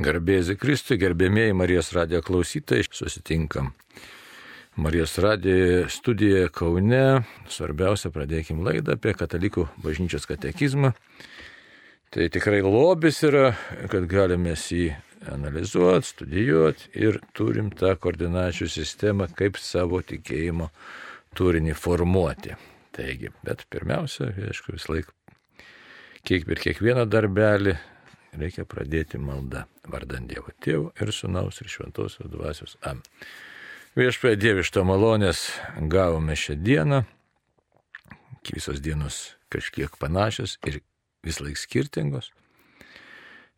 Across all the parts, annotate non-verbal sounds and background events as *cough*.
Garbėzi Kristui, gerbėmėjai Marijos radijo klausytojai, susitinkam. Marijos radijo studijoje Kaune. Svarbiausia, pradėkim laidą apie katalikų bažnyčios katekizmą. Tai tikrai lobis yra, kad galime jį analizuoti, studijuoti ir turim tą koordinačių sistemą, kaip savo tikėjimo turinį formuoti. Taigi, bet pirmiausia, aišku, vis laik, kiek per kiekvieną darbelį reikia pradėti maldą vardant Dievo Tėvų ir Sūnaus ir Šventosios dvasios. Am. Viešpėje dievišto malonės gavome šią dieną, visos dienos kažkiek panašios ir vis laik skirtingos.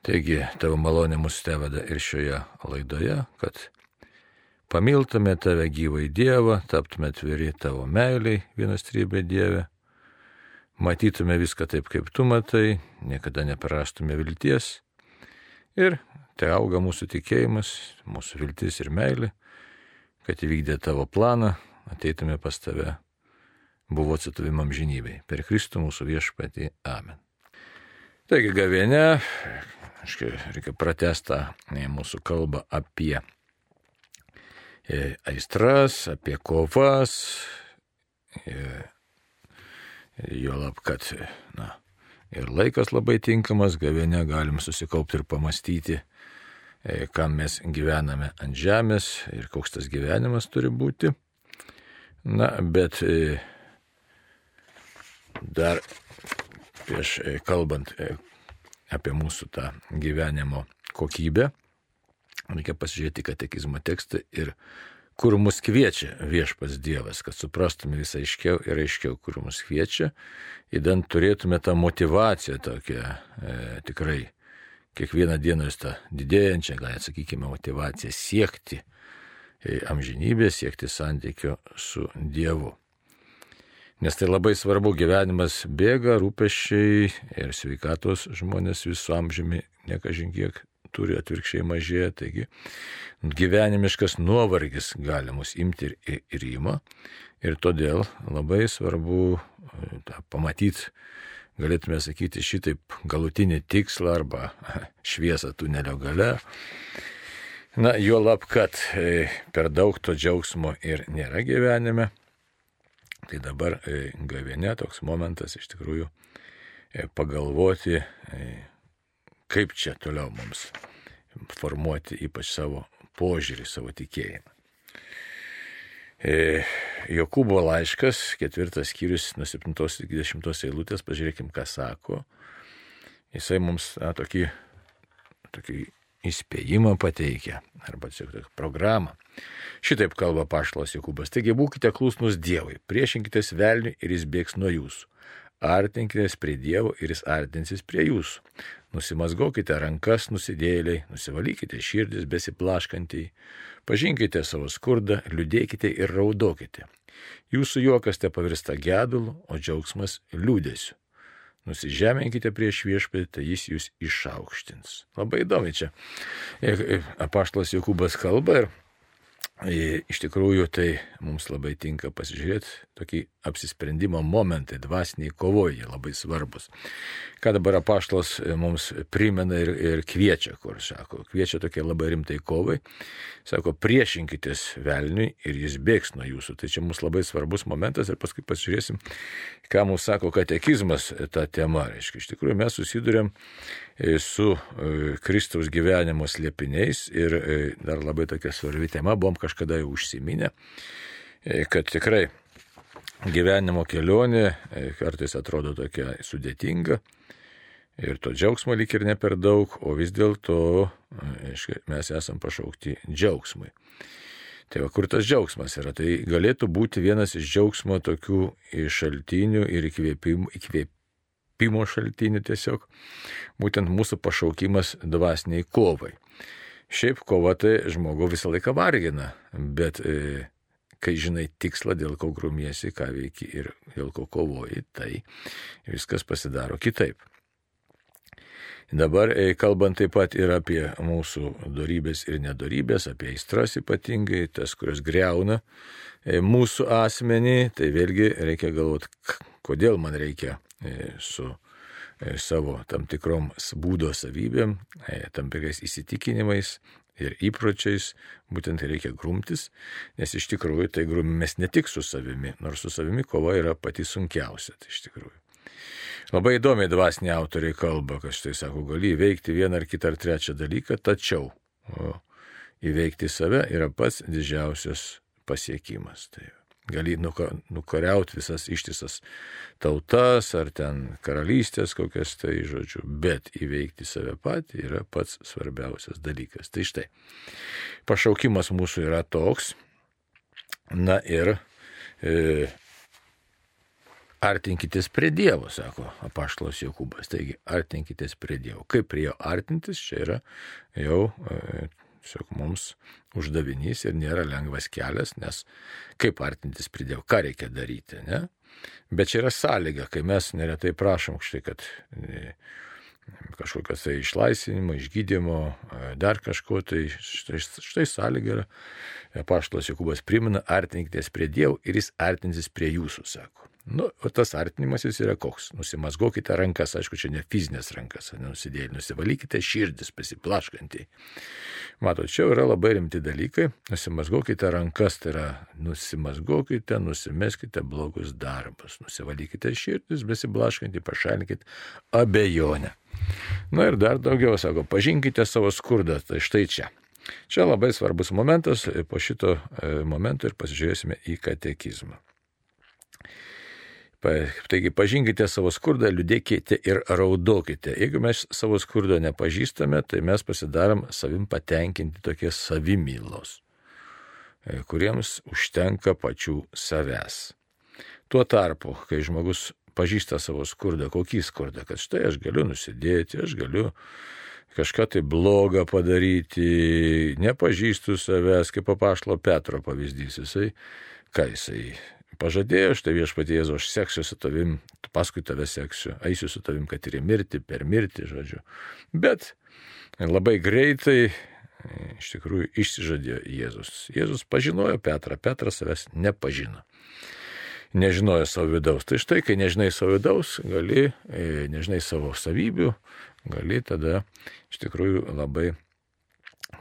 Taigi tavo malonė mus teveda ir šioje laidoje, kad pamiltume tave gyvai Dievą, taptume atviri tavo meiliai vienas trybė Dieve, matytume viską taip, kaip tu matai, niekada neprarastume vilties ir tai auga mūsų tikėjimas, mūsų viltis ir meilė, kad įvykdė tavo planą, ateitume pas tave, buvo atsituvimam žinybei. Per Kristų mūsų viešpatį. Amen. Taigi gavienė, reikia pratestą mūsų kalbą apie e, aistras, apie kovas, e, Juolab, kad na, ir laikas labai tinkamas, gavėne galim susikaupti ir pamastyti, e, kam mes gyvename ant žemės ir koks tas gyvenimas turi būti. Na, bet e, dar prieš e, kalbant apie mūsų tą gyvenimo kokybę, reikia pasižiūrėti katekizmo tekstą ir kur mus kviečia viešpas Dievas, kad suprastume visą aiškiau ir aiškiau, kur mus kviečia, įdant turėtume tą motivaciją tokią e, tikrai kiekvieną dieną jūs tą didėjančią, gal atsakykime, motivaciją siekti e, amžinybės, siekti santykio su Dievu. Nes tai labai svarbu, gyvenimas bėga, rūpeščiai ir sveikatos žmonės visų amžiumi, nekažinkiek turi atvirkščiai mažėja, taigi gyvenimiškas nuovargis gali mus imti ir, ir įma. Ir todėl labai svarbu e, pamatyti, galėtume sakyti, šitaip galutinį tikslą arba *laughs* šviesą tunelio gale. Na, jo lab, kad e, per daug to džiaugsmo ir nėra gyvenime. Tai dabar e, gavienė toks momentas iš tikrųjų pagalvoti, kaip čia toliau mums formuoti ypač savo požiūrį, savo tikėjimą. E, Jokūbo laiškas, ketvirtas skyrius nuo 7-20 eilutės, pažiūrėkim, ką sako. Jisai mums na, tokį, tokį įspėjimą pateikia, arba tiesiog programą. Šitaip kalba paštas Jokūbas. Taigi būkite klusnus Dievui, priešinkitės velniui ir jis bėgs nuo jūsų. Artinkitės prie Dievo ir jis artinsis prie jūsų. Nusimasgokite rankas nusidėliai, nusivalykite širdis besiplaškantį, pažinkite savo skurdą, liūdėkite ir raudokite. Jūsų juokas te pavirsta gedulu, o džiaugsmas liūdėsiu. Nusižeminkite prieš viešpatį, tai jis jūs išaukštins. Labai įdomi čia. Apaštalas Jokūbas kalba ir Iš tikrųjų, tai mums labai tinka pasižiūrėti tokį apsisprendimo momentai, dvasiniai kovoje labai svarbus. Ką dabar apaštalas mums primena ir, ir kviečia, kur sako, kviečia tokie labai rimtai kovai, sako, priešinkitės velniui ir jis bėgs nuo jūsų. Tai čia mums labai svarbus momentas ir paskui pasižiūrėsim, ką mums sako katekizmas tą temą. Reiškia, iš tikrųjų mes susidurėm E, su e, Kristaus gyvenimo slėpiniais ir e, dar labai tokia svarbi tema, buvom kažkada jau užsiminę, kad tikrai gyvenimo kelionė kartais atrodo tokia sudėtinga ir to džiaugsmo lyg ir ne per daug, o vis dėlto mes esam pašaukti džiaugsmui. Tai va, kur tas džiaugsmas yra? Tai galėtų būti vienas iš džiaugsmo tokių šaltinių ir įkvėpimų, įkvėpimų įkvėpimo šaltinių tiesiog, būtent mūsų pašaukimas dvasiniai kovai. Šiaip kova tai žmogų visą laiką vargina, bet e, kai žinai tikslą, dėl ko grumiesi, ką veiki ir dėl ko kovoji, tai viskas pasidaro kitaip. Dabar e, kalbant taip pat ir apie mūsų darybės ir nedorybės, apie aistras ypatingai, tas, kurios greuna e, mūsų asmenį, tai vėlgi reikia galvoti, kodėl man reikia su e, savo tam tikrom būdo savybėm, e, tam tikrais įsitikinimais ir įpročiais, būtent reikia grumtis, nes iš tikrųjų tai grumimės ne tik su savimi, nors su savimi kova yra pati sunkiausia, tai iš tikrųjų. Labai įdomiai dvasiniai autoriai kalba, kad štai sako, gali įveikti vieną ar kitą ar trečią dalyką, tačiau o, įveikti save yra pats didžiausias pasiekimas. Tai gali nukariauti visas ištisas tautas ar ten karalystės kokias tai žodžiu, bet įveikti save patį yra pats svarbiausias dalykas. Tai štai, pašaukimas mūsų yra toks, na ir e, artinkitės prie Dievo, sako apaštalas Jokūbas. Taigi, artinkitės prie Dievo. Kaip prie jo artintis, čia yra jau e, tiesiog mums uždavinys ir nėra lengvas kelias, nes kaip artintis prie Dievo, ką reikia daryti, ne? Bet čia yra sąlyga, kai mes neretai prašom štai, kad e, kažkokio tai išlaisvinimo, išgydymo, e, dar kažko, tai štai, štai sąlyga yra. Paštas Jokūbas primena, artinkitės prie Dievo ir jis artinsis prie jūsų, sako. Nu, o tas artinimas jis yra koks. Nusimasgokite rankas, aišku, čia ne fizinės rankas, nenusidėlį, nusivalykite širdis pasiplaškantį. Matot, čia yra labai rimti dalykai. Nusimasgokite rankas, tai yra nusimasgokite, nusimeskite blogus darbus, nusivalykite širdis, besiblaškantį, pašalinkite abejonę. Na ir dar daugiau, sako, pažinkite savo skurdą, tai štai čia. Čia labai svarbus momentas, po šito e, momento ir pasižiūrėsime į katekizmą. Taigi pažinkite savo skurdą, liūdėkite ir raudokite. Jeigu mes savo skurdo nepažįstame, tai mes pasidarom savim patenkinti tokie savimylos, e, kuriems užtenka pačių savęs. Tuo tarpu, kai žmogus pažįsta savo skurdą, kokį skurdą, kad štai aš galiu nusidėti, aš galiu kažką tai blogą padaryti, nepažįstu savęs, kaip papašlo Petro pavyzdys, jisai, ką jisai pažadėjo, štai viešpatie Jėzu, aš seksiu su tavim, paskui tave seksiu, eisiu su tavim, kad ir į mirtį, per mirtį, žodžiu. Bet labai greitai iš tikrųjų išsižadėjo Jėzus. Jėzus pažinojo Petrą, Petras savęs nepažino. Nežinojo savo vidaus. Tai štai, kai nežinai savo vidaus, gali, e, nežinai savo savybių, gali tada iš tikrųjų labai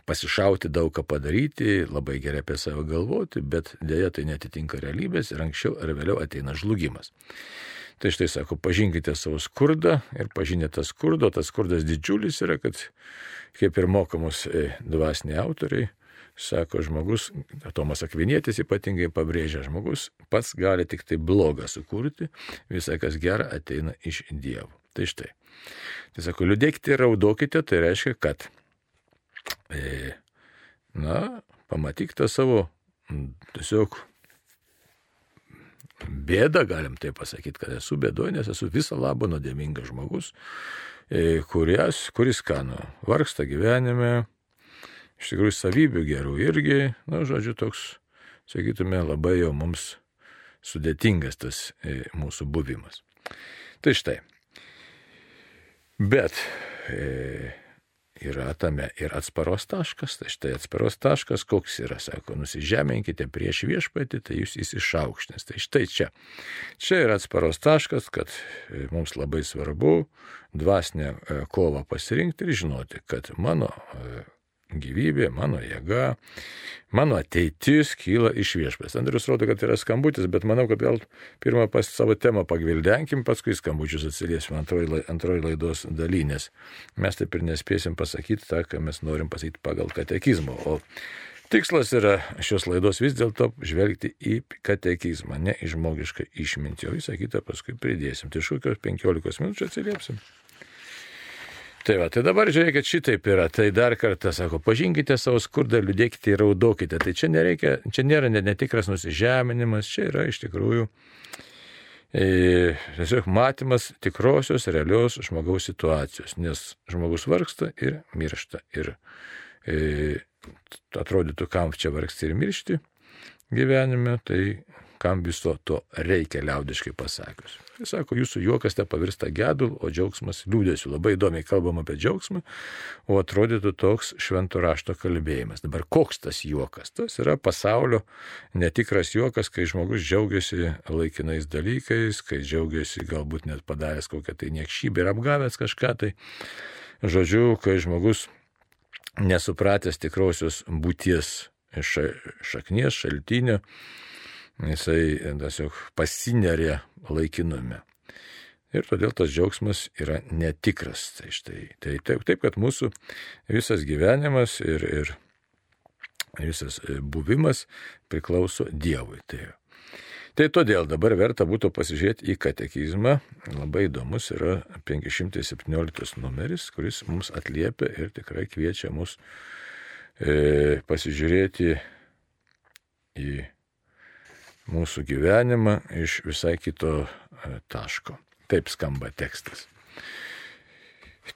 pasišauti daug ką padaryti, labai gerai apie save galvoti, bet dėja tai netitinka realybės ir anksčiau ar vėliau ateina žlugimas. Tai štai sako, pažinkite savo skurdą ir pažinė tą skurdą, tas skurdas didžiulis yra, kad kaip ir mokamus e, dvasiniai autoriai, sako žmogus, Tomas Akvinėtis ypatingai pabrėžia, žmogus pats gali tik tai blogą sukurti, visai kas gera ateina iš Dievo. Tai štai. Tai sako, liūdėkite ir raudokite, tai reiškia, kad na, pamatyk tą savo tiesiog bėdą, galim tai pasakyti, kad esu bėdoje, nes esu visą labą nuodėmingas žmogus, e, kurias, kuris ką, nu, vargsta gyvenime, iš tikrųjų savybių gerų irgi, na, žodžiu, toks, sakytume, labai jau mums sudėtingas tas e, mūsų buvimas. Tai štai. Bet e, yra tame ir atsparos taškas. Tai štai atsparos taškas, koks yra, sako, nusižeminkite prieš viešpatį, tai jūs jis išaukštins. Tai štai čia. Čia yra atsparos taškas, kad e, mums labai svarbu dvasinę e, kovą pasirinkti ir žinoti, kad mano e, gyvybė, mano jėga, mano ateitis kyla iš viešpės. Andrius rodo, kad yra skambutis, bet manau, kad gal pirmą pas savo temą pagvildenkim, paskui skambučius atsiliesim antroji, antroji laidos dalynės. Mes taip ir nespėsim pasakyti tą, ką mes norim pasakyti pagal katekizmą. O tikslas yra šios laidos vis dėlto žvelgti į katekizmą, ne į žmogišką išmintį, o visą kitą paskui pridėsim. Tai iš kokios 15 minučių atsiliepsim. Tai va, tai dabar žiūrėkit, šitaip yra. Tai dar kartą sako, pažinkite savo skurdą, liūdėkite ir raudokite. Tai čia, nereikia, čia nėra netikras nusižeminimas, čia yra iš tikrųjų e, tiesiog matymas tikrosios, realios žmogaus situacijos, nes žmogus vargsta ir miršta. Ir e, atrodytų, kam čia vargsti ir miršti gyvenime, tai kam viso to reikia liaudiškai pasakius. Jis sako, jūsų juokas te pavirsta gedul, o džiaugsmas liūdėsiu. Labai įdomiai kalbam apie džiaugsmą, o atrodytų toks švento rašto kalbėjimas. Dabar koks tas juokas? Tas yra pasaulio netikras juokas, kai žmogus džiaugiasi laikinais dalykais, kai džiaugiasi galbūt net padaręs kokią tai niekšybę ir apgavęs kažką tai. Žodžiu, kai žmogus nesupratęs tikrosios būties šaknies, šaltinio, jisai tiesiog pasinerė laikinume. Ir todėl tas džiaugsmas yra netikras. Tai, štai, tai taip, taip, kad mūsų visas gyvenimas ir, ir visas buvimas priklauso Dievui. Tai, tai todėl dabar verta būtų pasižiūrėti į katekizmą. Labai įdomus yra 517 numeris, kuris mums atliepia ir tikrai kviečia mus e, pasižiūrėti į mūsų gyvenimą iš visai kito e, taško. Taip skamba tekstas.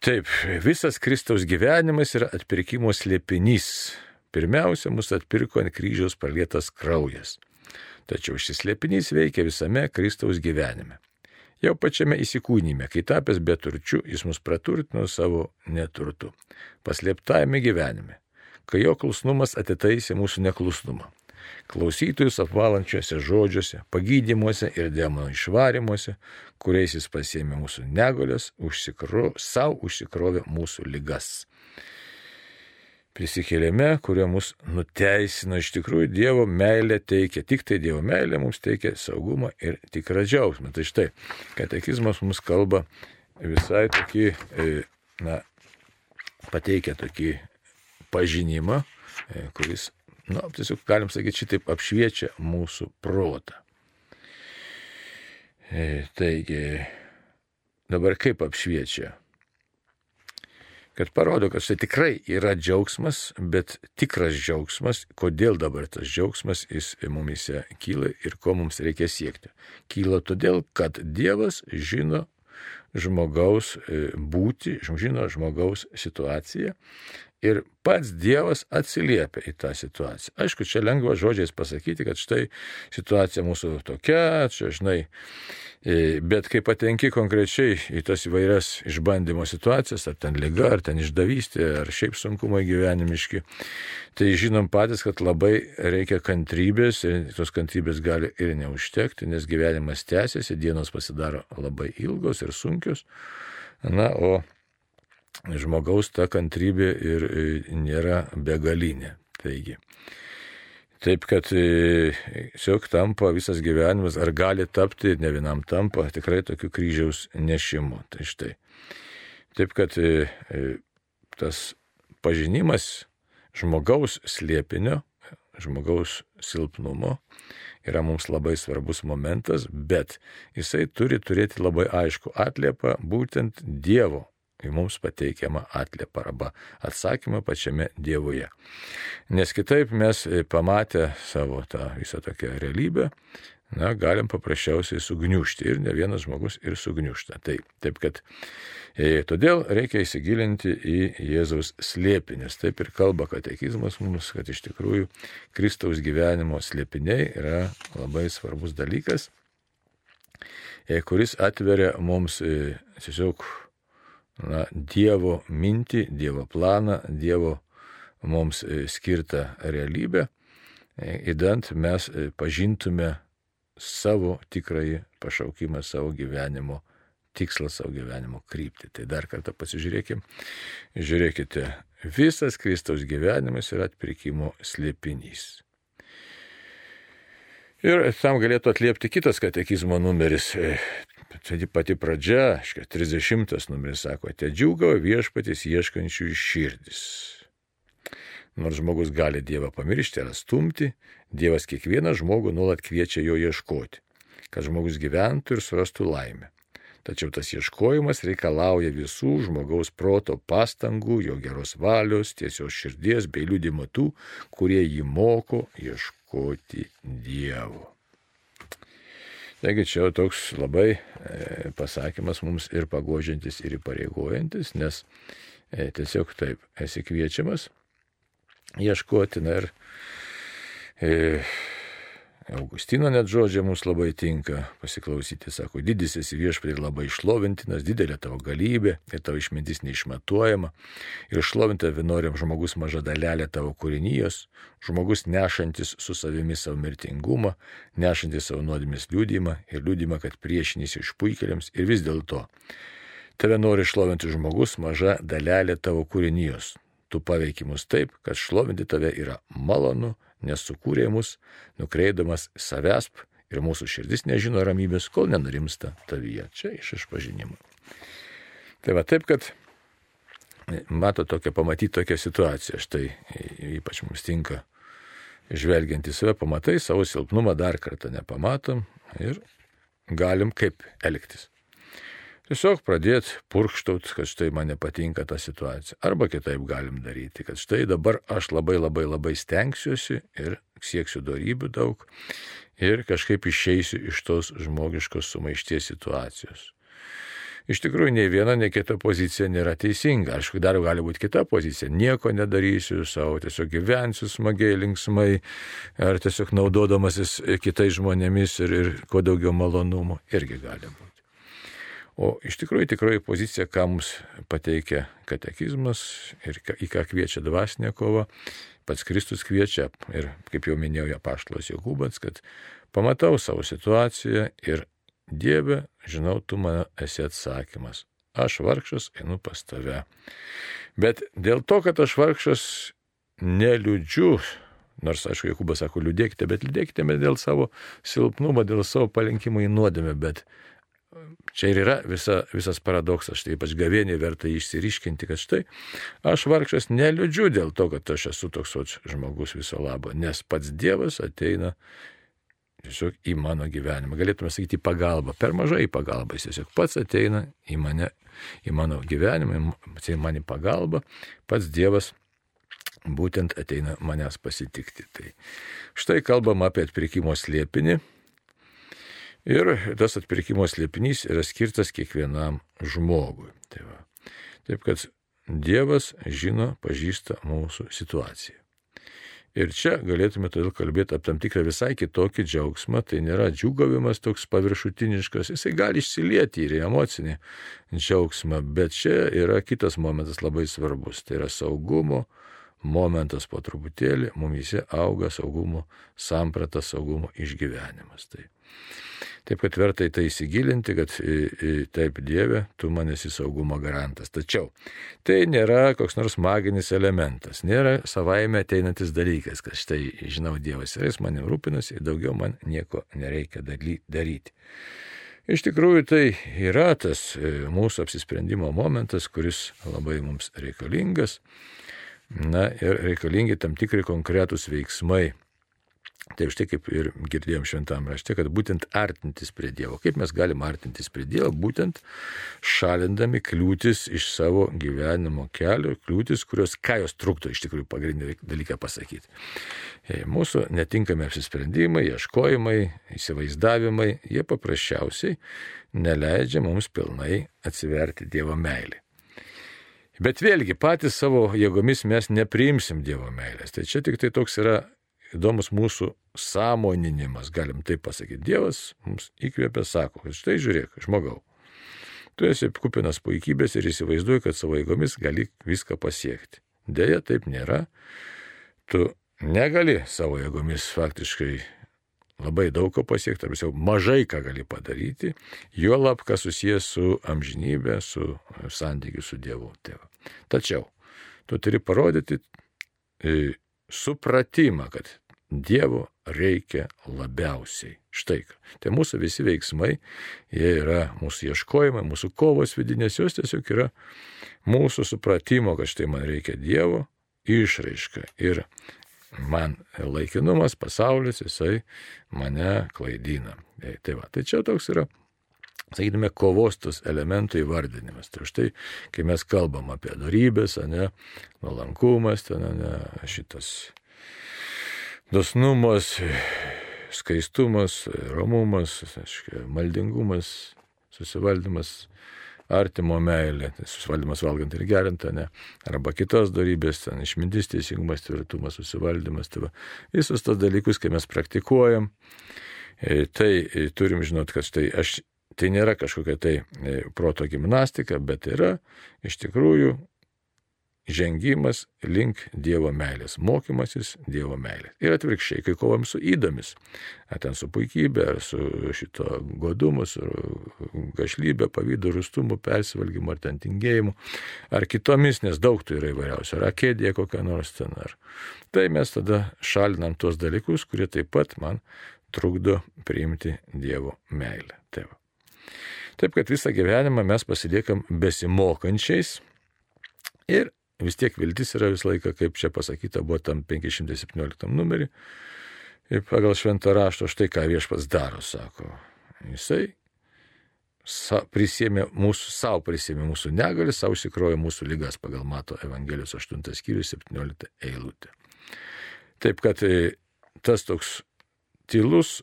Taip, visas Kristaus gyvenimas yra atpirkimo slėpinys. Pirmiausia, mus atpirko ant kryžiaus palietas kraujas. Tačiau šis slėpinys veikia visame Kristaus gyvenime. Jau pačiame įsikūnyme, kai tapęs beturčiu, jis mus praturtino savo neturtu. Paslėptajame gyvenime, kai jo klusnumas atitaisė mūsų neklusnumą klausytojus apvalančiuose žodžiuose, pagydymuose ir demonų išvarimuose, kuriais jis pasėmė mūsų negalės, užsikro, savo užsikrovė mūsų ligas. Prisikėlėme, kurio mus nuteisino iš tikrųjų Dievo meilė teikia, tik tai Dievo meilė mums teikia saugumą ir tikrą džiaugsmą. Tai štai, katekizmas mums kalba visai tokį, e, na, pateikia tokį pažinimą, e, kuris nu, tiesiog galim sakyti, šitaip apšviečia mūsų protą. E, taigi, dabar kaip apšviečia? Kad parodo, kad tai tikrai yra džiaugsmas, bet tikras džiaugsmas, kodėl dabar tas džiaugsmas jis mumise kyla ir ko mums reikia siekti. Kyla todėl, kad Dievas žino žmogaus e, būti, žino žmogaus situaciją ir pats Dievas atsiliepia į tą situaciją. Aišku, čia lengva žodžiais pasakyti, kad štai situacija mūsų tokia, čia žinai, bet kai patenki konkrečiai į tas įvairias išbandymo situacijas, ar ten lyga, ar ten išdavystė, ar šiaip sunkumai gyvenimiški, tai žinom patys, kad labai reikia kantrybės ir tos kantrybės gali ir neužtekti, nes gyvenimas tęsiasi, dienos pasidaro labai ilgos ir sunkios. Na, o žmogaus ta kantrybė ir e, nėra begalinė. Taigi. Taip, kad e, tiesiog tampa visas gyvenimas, ar gali tapti, ne vienam tampa, tikrai tokiu kryžiaus nešimu. Tai štai. Taip, kad e, tas pažinimas žmogaus slėpinio, žmogaus silpnumo yra mums labai svarbus momentas, bet jisai turi turėti labai aišku atliepą būtent Dievo į mums pateikiamą atliepą arba atsakymą pačiame Dievuje. Nes kitaip mes e, pamatę savo tą visą tokią realybę, na, galim paprasčiausiai sugniušti ir ne vienas žmogus ir sugniušta. Tai, taip kad e, todėl reikia įsigilinti į Jėzaus slėpinius. Taip ir kalba katekizmas mums, kad iš tikrųjų Kristaus gyvenimo slėpiniai yra labai svarbus dalykas, e, kuris atveria mums e, tiesiog na, Dievo mintį, Dievo planą, Dievo mums e, skirtą realybę, įdant e, mes e, pažintume savo tikrąjį pašaukimą, savo gyvenimo tikslą, savo gyvenimo kryptį. Tai dar kartą pasižiūrėkime. Žiūrėkite, visas Kristaus gyvenimas yra atpirkimo slėpinys. Ir tam galėtų atliepti kitas katekizmo numeris Tai pati pradžia, aiškiai, 30 numeris sako, te džiūgavo viešpatys ieškančių širdis. Nors žmogus gali Dievą pamiršti ar stumti, Dievas kiekvieną žmogų nuolat kviečia jo ieškoti, kad žmogus gyventų ir surastų laimę. Tačiau tas ieškojimas reikalauja visų žmogaus proto pastangų, jo geros valios, tiesios širdies bei liūdimo tų, kurie jį moko ieškoti Dievo. Taigi čia toks labai e, pasakymas mums ir pagožintis, ir įpareigojantis, nes e, tiesiog taip esi kviečiamas ieškoti na, ir e, Augustino net žodžiai mums labai tinka pasiklausyti, sako, didysis viešpatį labai išlovintinas, didelė tavo galybė ir tavo išmintis neišmatuojama. Ir išlovinta vienoriam žmogus maža dalelė tavo kūrinijos, žmogus nešantis su savimi savo mirtingumą, nešantis savo nuodėmės liūdimą ir liūdimą, kad priešinys išpuikeliams ir vis dėlto. Tave nori išlovinti žmogus maža dalelė tavo kūrinijos. Tu paveikimus taip, kad šlovinti tave yra malonu, nes sukūrė mus, nukreidamas savęs ir mūsų širdis nežino ramybės, kol nenurimsta tavyje. Čia iš išpažinimo. Tai va taip, kad mato tokią, pamatyti tokią situaciją. Štai ypač mums tinka žvelgiant į save, pamatai savo silpnumą dar kartą nepamatom ir galim kaip elgtis. Tiesiog pradėti purkštaut, kad štai man nepatinka ta situacija. Arba kitaip galim daryti, kad štai dabar aš labai labai labai stengsiuosi ir sieksiu darybių daug ir kažkaip išeisiu iš tos žmogiškos sumaišties situacijos. Iš tikrųjų, nei viena, nei kita pozicija nėra teisinga. Aišku, dar gali būti kita pozicija. Nieko nedarysiu, savo tiesiog gyvensiu smagiai, linksmai, ar tiesiog naudodamasis kitais žmonėmis ir, ir kuo daugiau malonumų. Irgi gali būti. O iš tikrųjų tikroji pozicija, ką mums pateikia katekizmas ir į ką kviečia dvasinė kova, pats Kristus kviečia ir, kaip jau minėjau, apaštalas Jokūbas, kad pamatau savo situaciją ir Dieve, žinau, tu man esi atsakymas. Aš vargšas einu pas tave. Bet dėl to, kad aš vargšas neliūdžiu, nors, aišku, Jokūbas sako, liūdėkite, bet liūdėkite dėl savo silpnumo, dėl savo palinkimo į nuodėmę, bet Čia ir yra visa, visas paradoksas, štai ypač gavienį verta išsiriškinti, kad štai aš vargšas neliūdžiu dėl to, kad aš esu toks žmogus viso labo, nes pats Dievas ateina tiesiog į mano gyvenimą. Galėtume sakyti pagalbą, per mažai pagalbą, jis tiesiog pats ateina į mane, į mano gyvenimą, į mane pagalbą, pats Dievas būtent ateina manęs pasitikti. Tai štai kalbam apie atpirkimo slėpinį Ir tas atpirkimo slėpinys yra skirtas kiekvienam žmogui. Tai va. Taip kad Dievas žino, pažįsta mūsų situaciją. Ir čia galėtume todėl kalbėti apie tam tikrą visai kitokį džiaugsmą, tai nėra džiugavimas toks paviršutiniškas, jisai gali išsilieti ir į emocinį džiaugsmą, bet čia yra kitas momentas labai svarbus, tai yra saugumo momentas po truputėlį, mumise auga saugumo samprata, saugumo išgyvenimas. Tai Taip kad verta į tai įsigilinti, kad taip Dieve, tu man esi saugumo garantas. Tačiau tai nėra koks nors maginis elementas, nėra savaime ateinantis dalykas, kad štai žinau Dievas ir jis manim rūpinasi daugiau man nieko nereikia daryti. Iš tikrųjų tai yra tas e, mūsų apsisprendimo momentas, kuris labai mums reikalingas. Na ir reikalingi tam tikri konkretūs veiksmai Tai štai kaip ir girdėjom šventam rašte, kad būtent artintis prie Dievo. Kaip mes galim artintis prie Dievo? Būtent šalindami kliūtis iš savo gyvenimo kelio, kliūtis, kurios ką jos trukdo iš tikrųjų pagrindinį dalyką pasakyti. Mūsų netinkami apsisprendimai, ieškojimai, įsivaizdavimai, jie paprasčiausiai neleidžia mums pilnai atsiverti Dievo meilį. Bet vėlgi patys savo jėgomis mes nepriimsim Dievo meilės. Tai čia tik tai toks yra įdomus mūsų sąmoninimas, galim taip pasakyti. Dievas mums įkvėpia, sako, kad štai žiūrėk, žmogau, tu esi kupinas puikybės ir įsivaizduoji, kad savo jėgomis gali viską pasiekti. Deja, taip nėra. Tu negali savo jėgomis faktiškai labai daug ko pasiekti, arba jau mažai ką gali padaryti, jo lab, kas susijęs su amžinybė, su santykiu su Dievu tėvu. Tačiau tu turi parodyti supratimą, kad Dievo reikia labiausiai. Štai ką. Tai mūsų visi veiksmai, jie yra mūsų ieškojimai, mūsų kovos vidinės, jos tiesiog yra mūsų supratimo, kad štai man reikia Dievo išraiška. Ir man laikinumas, pasaulis, jisai mane klaidina. Tai, va, tai čia toks yra sakytume, kovos tos elementų įvardinimas. Tai štai, kai mes kalbam apie darybės, ne, nuolankumas, ten, ne, šitas dosnumas, skaistumas, romumas, maldingumas, susivaldymas, artimo meilė, tai susivaldymas valgant ir gerint, ne, arba kitos darybės, ten išmintis, teisingumas, tvirtumas, susivaldymas. Tai va, visus tos dalykus, kai mes praktikuojam, e, tai e, turim žinot, kad štai aš, tai nėra kažkokia tai e, proto gimnastika, bet yra iš tikrųjų žengimas link Dievo meilės, mokymasis Dievo meilės. Ir atvirkščiai, kai kovom su įdomis, ar ten su puikybė, ar su šito godumu, su gašlybė, pavydu, rustumu, persivalgymu, ar ten tingėjimu, ar kitomis, nes daug tų yra įvairiausių, ar akėdė kokia nors ten, ar. Tai mes tada šalinam tuos dalykus, kurie taip pat man trukdo priimti Dievo meilę. Taip. Kad visą gyvenimą mes pasiliekam besimokančiais ir vis tiek viltis yra visą laiką, kaip čia pasakyta, buvo tam 517 numerį. Ir pagal šventą raštą štai ką viešpas daro, sako. Jisai sa, prisėmė mūsų, savo prisėmė mūsų negalį, savo įsikrojo mūsų lygas pagal Mato Evangelijos 8 skyrius 17 eilutė. Taip kad e, tas toks tylus,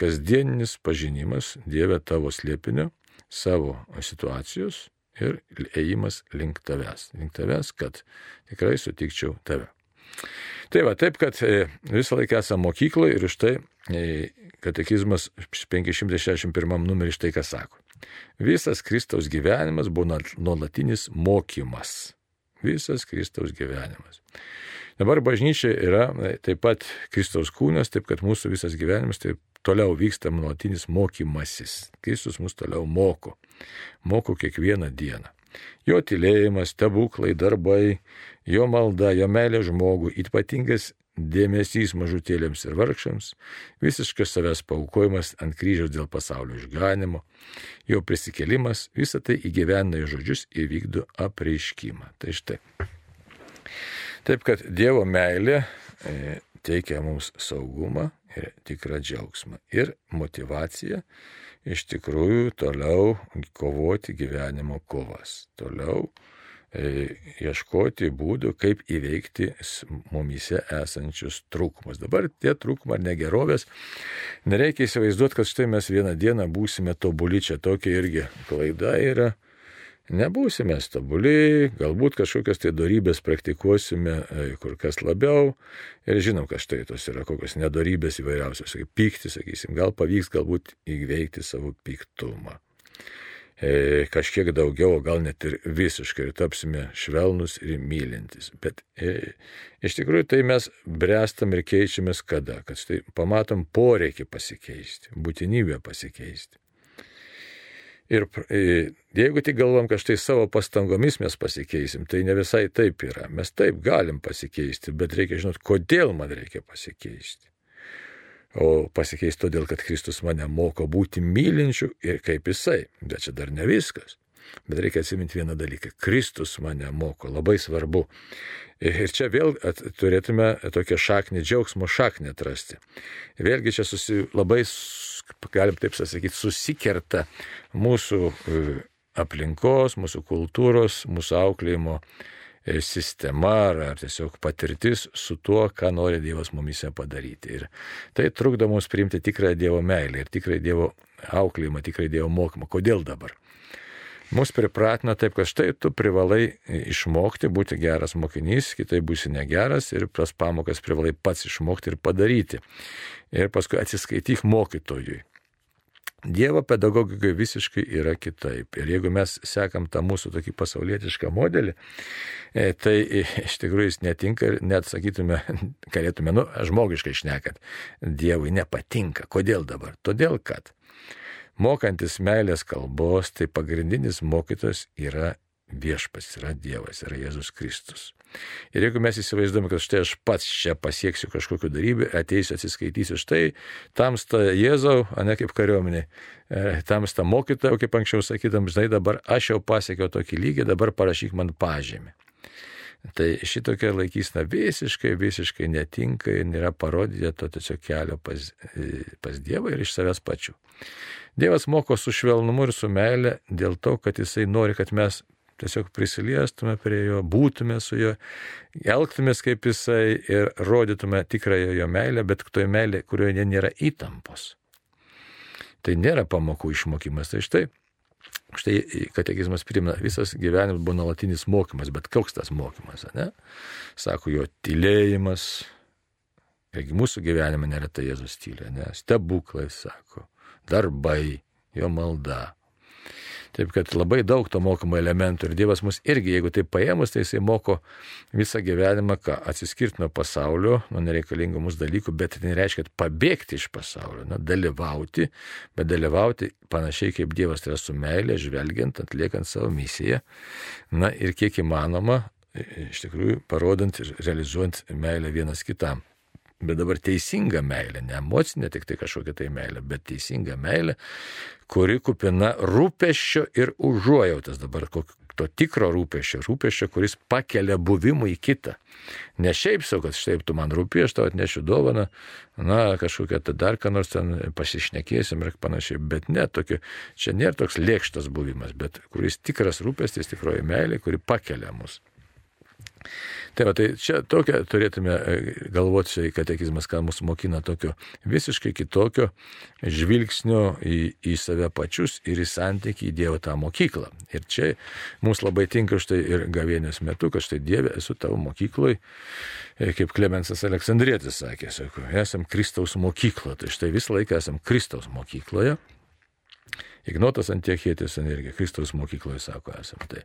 kasdieninis pažinimas Dieve tavo slėpinio, savo situacijos ir ėjimas link tavęs. Link tavęs, kad tikrai sutikčiau tave. Tai va, taip, kad e, visą laiką esame mokykloje ir iš tai e, katekizmas 561 numeris štai ką sako. Visas Kristaus gyvenimas buvo nuolatinis mokymas. Visas Kristaus gyvenimas. Dabar bažnyčia yra e, taip pat Kristaus kūnas, taip kad mūsų visas gyvenimas taip toliau vyksta nuolatinis mokymasis. Kristus mus toliau moko. Moko kiekvieną dieną. Jo tylėjimas, stebuklai, darbai, jo malda, jo meilė žmogui, ypatingas dėmesys mažutėlėms ir vargšams, visiškas savęs paukojimas ant kryžiaus dėl pasaulio išganimo, jo prisikelimas, visą tai įgyvena į žodžius ir vykdo apreiškimą. Tai štai. Taip kad Dievo meilė e, teikia mums saugumą, ir tikrą džiaugsmą. Ir motivacija iš tikrųjų toliau kovoti gyvenimo kovas. Toliau e, ieškoti būdų, kaip įveikti mumise esančius trūkumus. Dabar tie trūkumai ar negerovės, nereikia įsivaizduoti, kad štai mes vieną dieną būsime tobuli, čia tokia irgi klaida yra. Nebūsime stabuli, galbūt kažkokias tai darybės praktikuosime e, kur kas labiau ir žinom, kad štai tos yra kokios nedarybės įvairiausios, kaip pykti, sakysim, gal pavyks galbūt įveikti savo piktumą. E, kažkiek daugiau, gal net ir visiškai ir tapsime švelnus ir mylintis. Bet e, iš tikrųjų tai mes brestam ir keičiamės kada, kad štai pamatom poreikį pasikeisti, būtinybę pasikeisti. Ir e, jeigu tik galvom, kad štai savo pastangomis mes pasikeisim, tai ne visai taip yra. Mes taip galim pasikeisti, bet reikia žinot, kodėl man reikia pasikeisti. O pasikeisti todėl, kad Kristus mane moko būti mylinčiu ir kaip jisai. Bet čia dar ne viskas. Bet reikia atsiminti vieną dalyką. Kristus mane moko, labai svarbu. Ir čia vėl turėtume tokią šaknį, džiaugsmo šaknį atrasti. Vėlgi čia susi, labai galim taip sakyti, susikerta mūsų e, aplinkos, mūsų kultūros, mūsų auklėjimo e, sistema ar, ar tiesiog patirtis su tuo, ką nori Dievas mumise padaryti. Ir tai trukdo mums priimti tikrąją Dievo meilę ir tikrąją Dievo auklėjimą, tikrąją Dievo mokymą. Kodėl dabar? Mus pripratina taip, kad štai tu privalai išmokti būti geras mokinys, kitai būsi negeras ir tas pamokas privalai pats išmokti ir padaryti. Ir paskui atsiskaityk mokytojui. Dievo pedagogika visiškai yra kitaip. Ir jeigu mes sekam tą mūsų tokį pasaulietišką modelį, e, tai iš tikrųjų jis netinka ir net sakytume, *laughs* galėtume, nu, žmogiškai šnekant, Dievui nepatinka. Kodėl dabar? Todėl, kad mokantis meilės kalbos, tai pagrindinis mokytojas yra viešpas, yra Dievas, yra Jėzus Kristus. Ir jeigu mes įsivaizduojame, kad štai aš pats čia pasieksiu kažkokiu darybę, ateisiu, atsiskaitysiu štai, tamsta Jėzau, o ne kaip kariuomenė, e, tamsta mokytoja, kaip anksčiau sakydam, žinai, dabar aš jau pasiekiau tokį lygį, dabar parašyk man pažymį. Tai šitokia laikysna visiškai, visiškai netinka ir nėra parodija to tiesiog kelio pas, e, pas Dievą ir iš savęs pačių. Dievas moko su švelnumu ir su meile dėl to, kad jisai nori, kad mes tiesiog prisiliestume prie jo, būtume su juo, elgtumės kaip jisai ir rodytume tikrąją jo meilę, bet toje meilė, kurioje nėra įtampos. Tai nėra pamokų išmokymas. Tai štai Štai katekizmas primena, visas gyvenimas buvo nuolatinis mokymas, bet koks tas mokymas, ne? Sako jo tylėjimas, irgi mūsų gyvenime neretai Jėzus tylė, ne? Stebuklai, sako, darbai, jo malda, Taip kad labai daug to mokomo elementų ir Dievas mus irgi, jeigu tai paėmus, tai jisai moko visą gyvenimą, ką atsiskirti nuo pasaulio, nuo nereikalingų mūsų dalykų, bet tai nereiškia pabėgti iš pasaulio, na, dalyvauti, bet dalyvauti panašiai kaip Dievas tai yra su meilė, žvelgiant, atliekant savo misiją. Na ir kiek įmanoma, iš tikrųjų, parodant ir realizuojant meilę vienas kitam. Bet dabar teisinga meilė, ne emocinė tik tai kažkokia tai meilė, bet teisinga meilė, kuri kupina rūpeščio ir užuojautas dabar to tikro rūpeščio, rūpeščio, kuris pakelia buvimų į kitą. Ne šiaip savo, kad štai tu man rūpi, aš tau atnešiu dovaną, na, kažkokią tą dar ką nors ten pasišnekėsim ir panašiai, bet ne, tokio, čia nėra toks lėkštas buvimas, bet kuris tikras rūpestis, tikroji meilė, kuri pakelia mus. Tai va, tai čia tokia turėtume e, galvoti, čia katekizmas, ką mus mokina tokio visiškai kitokio žvilgsnio į, į save pačius ir į santykį į Dievo tą mokyklą. Ir čia mums labai tinka štai ir gavienės metu, kad štai Dieve esu tavo mokykloje, kaip Klemensas Aleksandrėtis sakė, sako, esam Kristaus mokykla, tai štai visą laiką esam Kristaus mokykloje. Ignotas Antiekėtis irgi Kristaus mokykloje sako, esam. Tai.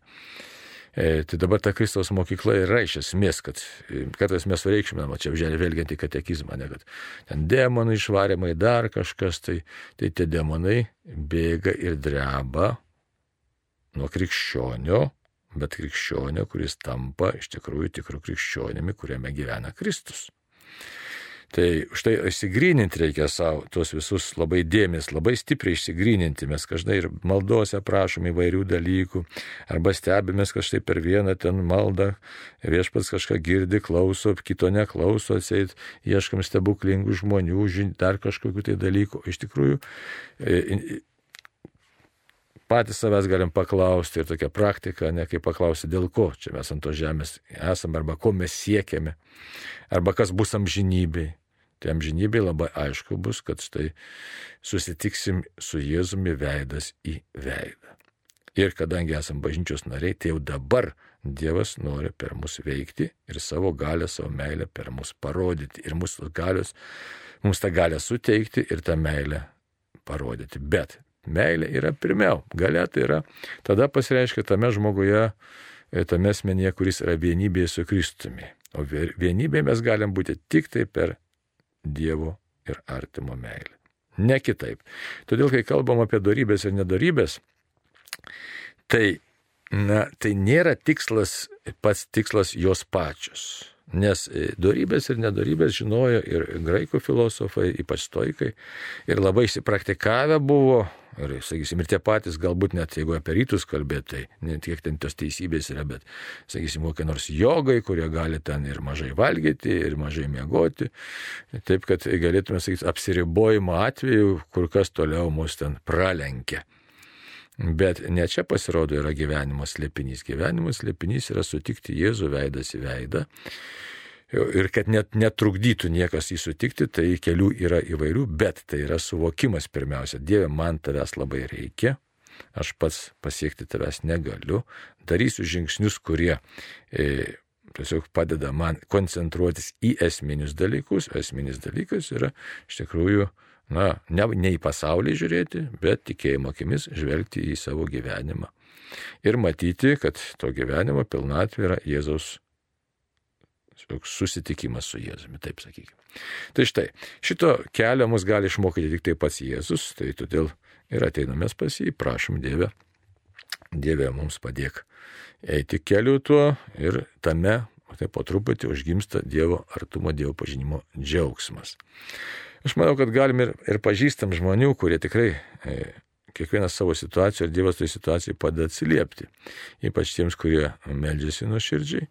E, tai dabar ta Kristaus mokykla yra iš esmės, kad e, kartais mes reikšminam, čia vėlgiant į katekizmą, ne, kad ten demonai išvarimai, dar kažkas, tai, tai tie demonai bėga ir dreba nuo krikščionio, bet krikščionio, kuris tampa iš tikrųjų tikrų krikščionimi, kuriame gyvena Kristus. Tai štai įsigryninti reikia savo tuos visus labai dėmes, labai stipriai įsigryninti. Mes kažkai ir maldose prašom įvairių dalykų, arba stebimės kažkai per vieną ten maldą, viešpats kažką girdi, klauso, kito neklauso, atseit, ieškam stebuklingų žmonių, dar kažkokių tai dalykų. Iš tikrųjų, e, patys savęs galim paklausti ir tokia praktika, ne kaip paklausti, dėl ko čia mes ant to žemės esame, arba ko mes siekiame, arba kas bus amžinybei. Tai amžinybė labai aišku bus, kad štai susitiksim su Jėzumi veidas į veidą. Ir kadangi esame bažnyčios nariai, tai jau dabar Dievas nori per mus veikti ir savo galę, savo meilę per mus parodyti. Ir mūsų galios, mums tą galę suteikti ir tą meilę parodyti. Bet meilė yra pirmiau. Galia tai yra, tada pasireiškia tame žmoguje, tame asmenyje, kuris yra vienybėje su Kristumi. O vienybėje mes galim būti tik tai per Dievo ir artimo meilę. Ne kitaip. Todėl, kai kalbam apie darybės ir nedarybės, tai, na, tai nėra tikslas, pats tikslas jos pačios. Nes darybės ir nedarybės žinojo ir graikų filosofai, ypač stoikai, ir labai įsipraktikavę buvo Ir, sakysim, ir tie patys, galbūt net jeigu apie rytus kalbėti, tai ne tiek ten tos teisybės yra, bet, sakysim, kokie nors jogai, kurie gali ten ir mažai valgyti, ir mažai miegoti. Taip, kad galėtume sakyti, apsiribojimo atveju kur kas toliau mus ten pralenkia. Bet ne čia pasirodo yra gyvenimo slėpinys. Gyvenimo slėpinys yra sutikti Jėzų veidas į veidą ir kad net netrukdytų niekas jį sutikti, tai kelių yra įvairių, bet tai yra suvokimas pirmiausia. Dieve, man tavęs labai reikia, aš pats pasiekti tavęs negaliu, darysiu žingsnius, kurie e, tiesiog padeda man koncentruotis į esminius dalykus. Esminis dalykas yra iš tikrųjų, na, ne, ne į pasaulį žiūrėti, bet tikėjimo akimis žvelgti į savo gyvenimą. Ir matyti, kad to gyvenimo pilnatvė yra Jėzaus susitikimas su Jėzumi, taip sakykime. Tai štai, šito kelio mus gali išmokyti tik tai pats Jėzus, tai todėl ir ateiname pas jį, prašom Dievę, Dieve mums padėk eiti keliu tuo ir tame, tai po truputį užgimsta Dievo artumo, Dievo pažinimo džiaugsmas. Aš manau, kad galim ir, ir pažįstam žmonių, kurie tikrai e, kiekvieną savo situaciją ir Dievas tai situacijai padeda atsiliepti. Ypač tiems, kurie meldžiasi nuoširdžiai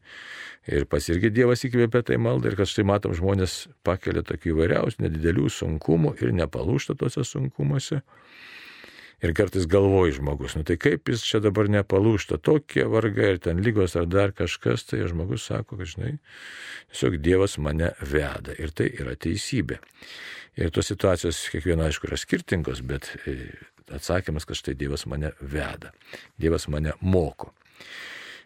Ir pas irgi Dievas įkvėpė tai maldą ir kad štai matom žmonės pakelia tokių įvairiausių nedidelių sunkumų ir nepalūšta tose sunkumuose. Ir kartais galvoji žmogus, nu tai kaip jis čia dabar nepalūšta, tokie vargai ir ten lygos ar dar kažkas, tai žmogus sako, kad žinai, tiesiog Dievas mane veda ir tai yra teisybė. Ir tos situacijos kiekviena aišku yra skirtingos, bet e, atsakymas, kad štai Dievas mane veda, Dievas mane moko.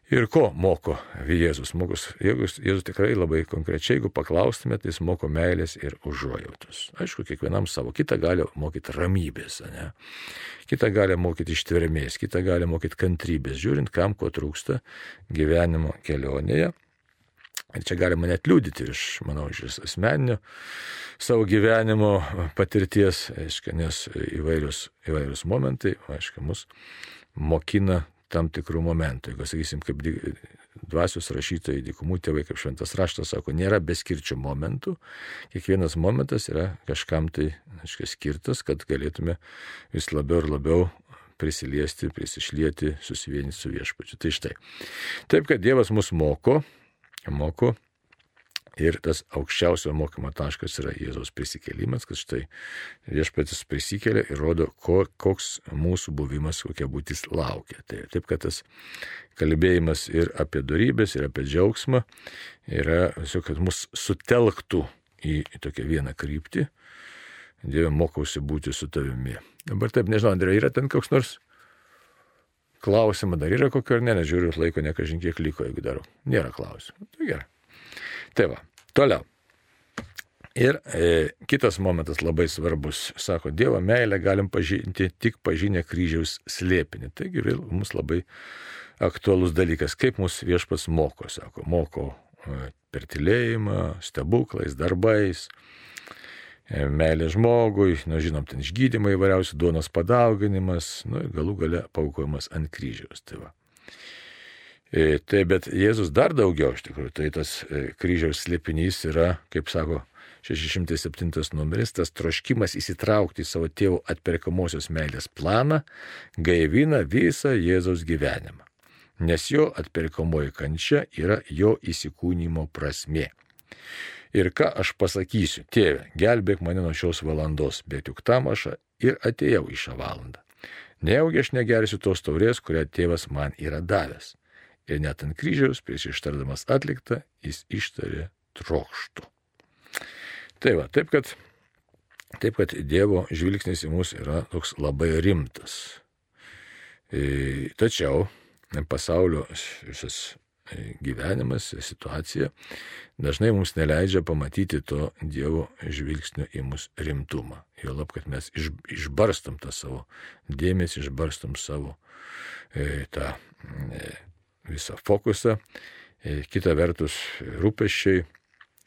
Ir ko moko Jėzus? Mokus, Jėzus, Jėzus tikrai labai konkrečiai, jeigu paklaustumėte, jis moko meilės ir užuojautos. Aišku, kiekvienam savo. Kita gali mokyti ramybės, ne? kita gali mokyti ištvermės, kita gali mokyti kantrybės, žiūrint, kam ko trūksta gyvenimo kelionėje. Ir čia galima net liūdyti iš, manau, iš asmeninio savo gyvenimo patirties, aiškia, nes įvairius, įvairius momentai, aiškia, mus mokina tam tikrų momentų. Jeigu, sakysim, kaip dvasios rašytojai, dykumų tėvai, kaip šventas raštas sako, nėra beskirčių momentų, kiekvienas momentas yra kažkam tai, aiškiai, skirtas, kad galėtume vis labiau ir labiau prisiliesti, prisišlieti, susivienyti su viešpačiu. Tai štai. Taip, kad Dievas mus moko, moko Ir tas aukščiausio mokymo taškas yra Jėzaus prisikėlimas, kad štai viešpatis prisikėlė ir rodo, ko, koks mūsų buvimas, kokia būtis laukia. Tai taip, kad tas kalbėjimas ir apie darybės, ir apie džiaugsmą yra, tiesiog, kad mus sutelktų į, į tokią vieną kryptį. Dieve, mokausi būti su tavimi. Dabar taip, nežinau, Andrė, yra ten koks nors klausimą, dar yra kokio ar ne, nežiūriu, laiko nekažin kiek liko, jeigu darau. Nėra klausimų. Tai gerai. Tai va, toliau. Ir e, kitas momentas labai svarbus. Sako, Dievo meilę galim pažinti tik pažinę kryžiaus slėpinį. Taigi vėl mums labai aktualus dalykas, kaip mūsų viešpas moko. Sako, moko e, per tylėjimą, stebuklais, darbais, meilė žmogui, nu, žinom, ten išgydymai įvairiausių duonos padauginimas, nu, ir galų gale paukojimas ant kryžiaus. Tai va. E, tai bet Jėzus dar daugiau iš tikrųjų, tai tas e, kryžiaus slėpinys yra, kaip sako 607 numeris, tas troškimas įsitraukti į savo tėvų atperkamosios meilės planą gaivina visą Jėzaus gyvenimą, nes jo atperkamoji kančia yra jo įsikūnymo prasme. Ir ką aš pasakysiu, tėve, gelbėk mane nuo šios valandos, bet juk tam aš ir atėjau į šią valandą. Nejaugi aš negersiu tos taurės, kurią tėvas man yra davęs ir net ant kryžiaus, prieš ištardamas atliktą, jis ištarė trokštų. Tai va, taip kad, taip kad Dievo žvilgsnis į mus yra toks labai rimtas. E, tačiau pasaulio visas gyvenimas, situacija dažnai mums neleidžia pamatyti to Dievo žvilgsnio į mus rimtumą. Jo lab, kad mes iš, išbarstam tą savo dėmesį, išbarstam savo e, tą e, visą fokusą, e, kita vertus rūpeščiai,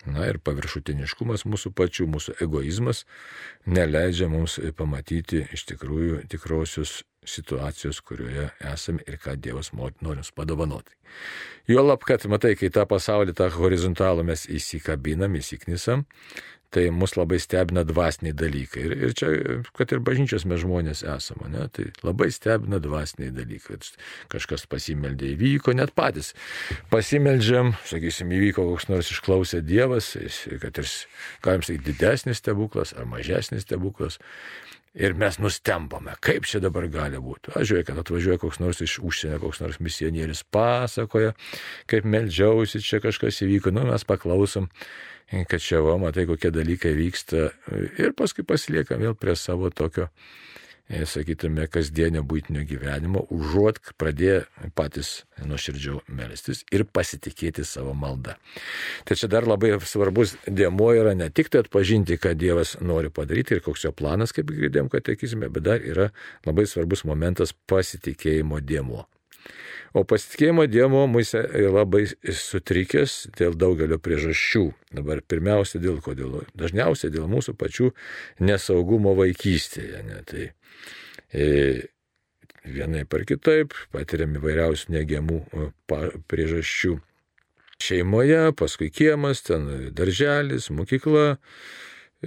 na ir paviršutiniškumas mūsų pačių, mūsų egoizmas neleidžia mums pamatyti iš tikrųjų tikrosios situacijos, kurioje esame ir ką Dievas nori mums padovanoti. Juolab, kad matai, kai tą pasaulį, tą horizontalų mes įsikabinam, įsiknisam, tai mus labai stebina dvasiniai dalykai. Ir, ir čia, kad ir bažnyčios mes žmonės esame, ne, tai labai stebina dvasiniai dalykai. Kažkas pasimeldė, įvyko, net patys pasimeldžiam, sakysim, įvyko koks nors išklausė Dievas, kad ir, galim sakyti, didesnis stebuklas ar mažesnis stebuklas. Ir mes nustembame, kaip čia dabar gali būti. Aš žiūrėjau, kad atvažiuoja koks nors iš užsienio, koks nors misionierius pasakoja, kaip meldžiausi, čia kažkas įvyko, nu mes paklausom kad čia va, matai, kokie dalykai vyksta ir paskui pasiliekam vėl prie savo tokio, sakytume, kasdienio būtinio gyvenimo, užuot pradėję patys nuoširdžiau melstis ir pasitikėti savo maldą. Tai čia dar labai svarbus dėmo yra ne tik tai atpažinti, ką Dievas nori padaryti ir koks jo planas, kaip girdėjom katekizme, bet dar yra labai svarbus momentas pasitikėjimo dėmo. O pasitikėjimo Dievo mūsų labai sutrikęs dėl daugelio priežasčių. Dabar pirmiausia dėl kodėl? Dažniausiai dėl mūsų pačių nesaugumo vaikystėje. Ne? Tai e, vienai par kitaip patiriam įvairiausių negiamų priežasčių. Šeimoje, paskui kiemas, ten darželis, mokykla.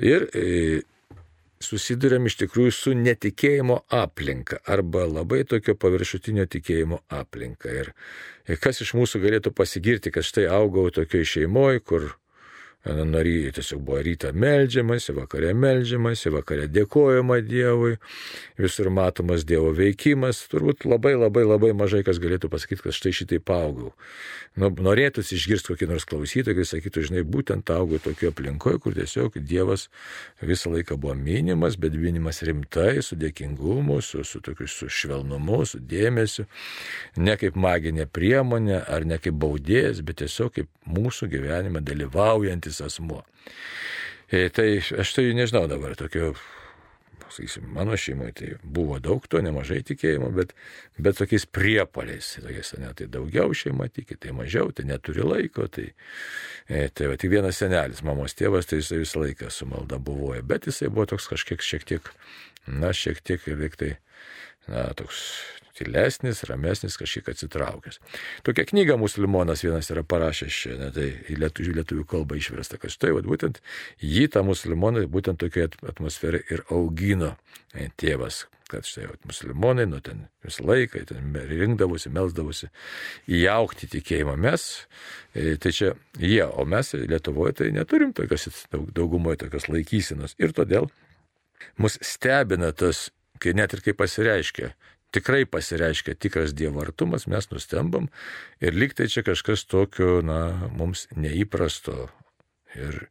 Ir e, susidurėm iš tikrųjų su netikėjimo aplinka arba labai tokio paviršutinio tikėjimo aplinka. Ir kas iš mūsų galėtų pasigirti, kad štai augau tokioje šeimoje, kur Nary, tiesiog buvo rytą melžiamasi, vakare melžiamasi, vakare dėkojama Dievui, visur matomas Dievo veikimas, turbūt labai labai labai mažai kas galėtų pasakyti, kad štai šitai augau. Nu, norėtųsi išgirsti kokį nors klausytoją, kuris sakytų, žinai, būtent augau tokio aplinkoje, kur tiesiog Dievas visą laiką buvo minimas, bet minimas rimtai, su dėkingumu, su, su tokiu su švelnumu, su dėmesiu, ne kaip maginė priemonė ar ne kaip baudėjas, bet tiesiog kaip mūsų gyvenime dalyvaujantis asmuo. E, tai aš tai nežinau dabar tokio, sakysim, mano šeimoje tai buvo daug to, nemažai tikėjimo, bet, bet tokiais priepaliais, tokiais, ne, tai daugiau šeima tiki, tai mažiau, tai neturi laiko, tai, e, tai va, tik vienas senelis, mamos tėvas, tai jisai visą laiką su malda buvo, bet jisai buvo toks kažkiek šiek tiek, na, šiek tiek ir veik tai, na, toks tylesnis, ramesnis, kažkiek atsitraukęs. Tokia knyga musulmonas vienas yra parašęs čia, ne, tai į lietuvių, lietuvių kalbą išversta, kad štai, vat, būtent jį tą musulmoną būtent tokioje atmosferoje ir augino. E, tėvas, kad štai vat, musulmonai, nu ten visą laiką, ten rinkdavosi, melsdavosi, įaukti tikėjimą. Mes, e, tai čia jie, o mes Lietuvoje tai neturim tokios, daug, daugumoje tokios laikysinos ir todėl mus stebina tas kai net ir kai pasireiškia tikrai pasireiškia tikras dievartumas, mes nustembam ir liktai čia kažkas tokio, na, mums neįprasto. Ir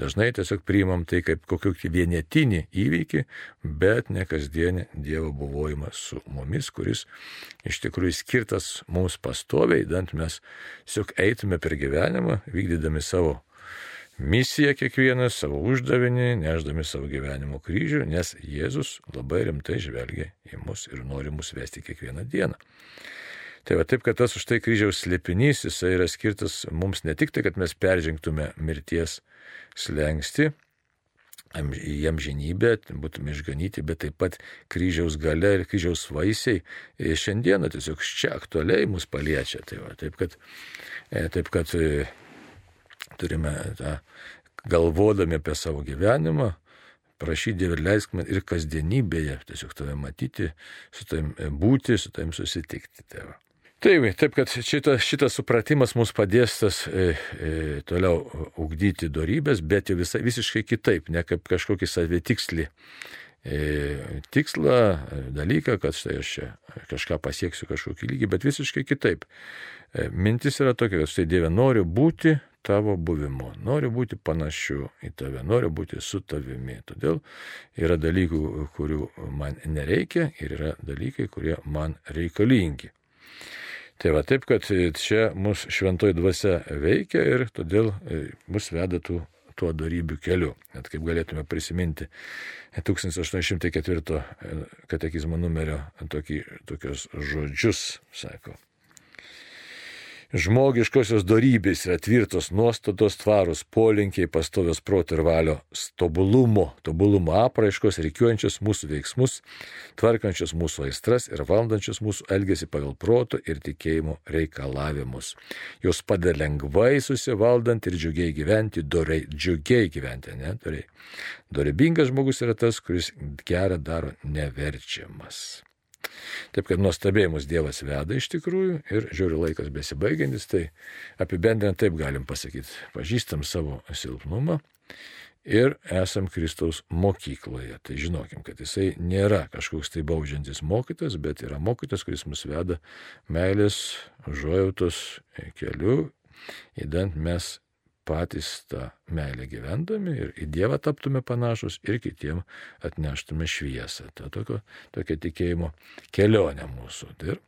dažnai tiesiog priimam tai kaip kokį vienetinį įvykį, bet ne kasdienį Dievo buvojimą su mumis, kuris iš tikrųjų skirtas mums pastoviai, dant mes tiesiog eitume per gyvenimą, vykdydami savo misiją kiekvienas, savo uždavinį, neždami savo gyvenimo kryžių, nes Jėzus labai rimtai žvelgia į mus ir nori mus vesti kiekvieną dieną. Tai va taip, kad tas už tai kryžiaus slėpinys, jisai yra skirtas mums ne tik tai, kad mes peržengtume mirties slengsti, į amžinybę, būtume išganyti, bet taip pat kryžiaus gale ir kryžiaus vaisiai šiandieną tiesiog čia aktualiai mus paliečia. Tai va, taip, kad, e, taip kad turime tą, galvodami apie savo gyvenimą, prašyti Dievą ir leisk man ir kasdienybėje tiesiog tave matyti, su tavim būti, su tavim susitikti. Tėva. Taip, taip, kad šitas, šitas supratimas mums padės tas e, e, toliau ugdyti darybės, bet jau visai, visiškai kitaip, ne kaip kažkokį savitikslį e, tikslą, dalyką, kad štai aš čia kažką pasieksiu kažkokį lygį, bet visiškai kitaip. E, mintis yra tokia, kad štai Dieve noriu būti tavo buvimu, noriu būti panašiu į tave, noriu būti su tavimi. Todėl yra dalykų, kurių man nereikia ir yra dalykai, kurie man reikalingi. Tai va taip, kad čia mūsų šventoji dvasia veikia ir todėl e, mus veda tų tuo darybių keliu. Net kaip galėtume prisiminti 1804 e, katekizmo numerio tokį, tokius žodžius, sako. Žmogiškosios darybės yra tvirtos nuostatos, tvarus polinkiai, pastovios proto ir valio tobulumo, tobulumo apraiškos, reikiuojančios mūsų veiksmus, tvarkančios mūsų aistras ir valdančios mūsų elgesį pagal proto ir tikėjimo reikalavimus. Jos padeda lengvai susivaldant ir džiugiai gyventi, doriai, džiugiai gyventi, ne, doriai. Dorybingas žmogus yra tas, kuris gerą daro neverčiamas. Taip kad nuostabiai mus Dievas veda iš tikrųjų ir žiūri laikas besibaigiantis, tai apibendrinant taip galim pasakyti, pažįstam savo silpnumą ir esam Kristaus mokykloje. Tai žinokim, kad jisai nėra kažkoks tai baudžiantis mokytas, bet yra mokytas, kuris mus veda meilės, žojautos keliu, įdant mes patys tą meilę gyvendami ir į Dievą taptume panašus ir kitiem atneštume šviesą. Tai tokio, tokia tikėjimo kelionė mūsų. Tai ir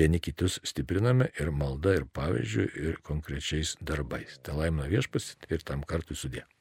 vieni kitus stipriname ir malda, ir pavyzdžių, ir konkrečiais darbais. Tai laimina viešpas ir tam kartui sudė.